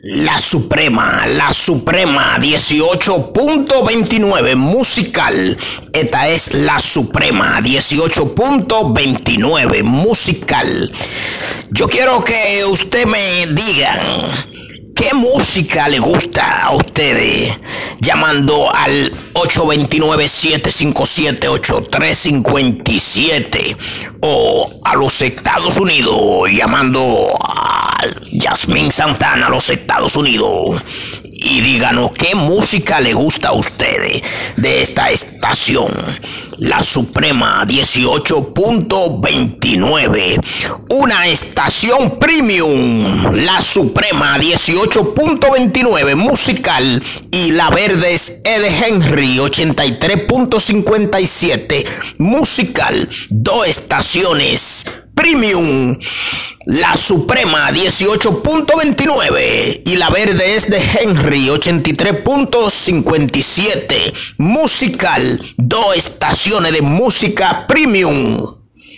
La Suprema, la Suprema 18.29 musical. Esta es la Suprema 18.29 musical. Yo quiero que usted me digan qué música le gusta a ustedes llamando al 829-757-8357 o a los Estados Unidos llamando Jasmine Santana los Estados Unidos y díganos qué música le gusta a ustedes de esta estación. La Suprema 18.29. Una estación premium. La Suprema 18.29 musical. Y la verde es Ed Henry 83.57 musical. Dos estaciones premium. La Suprema 18.29 y la verde es de Henry 83.57. Musical, dos estaciones de música premium.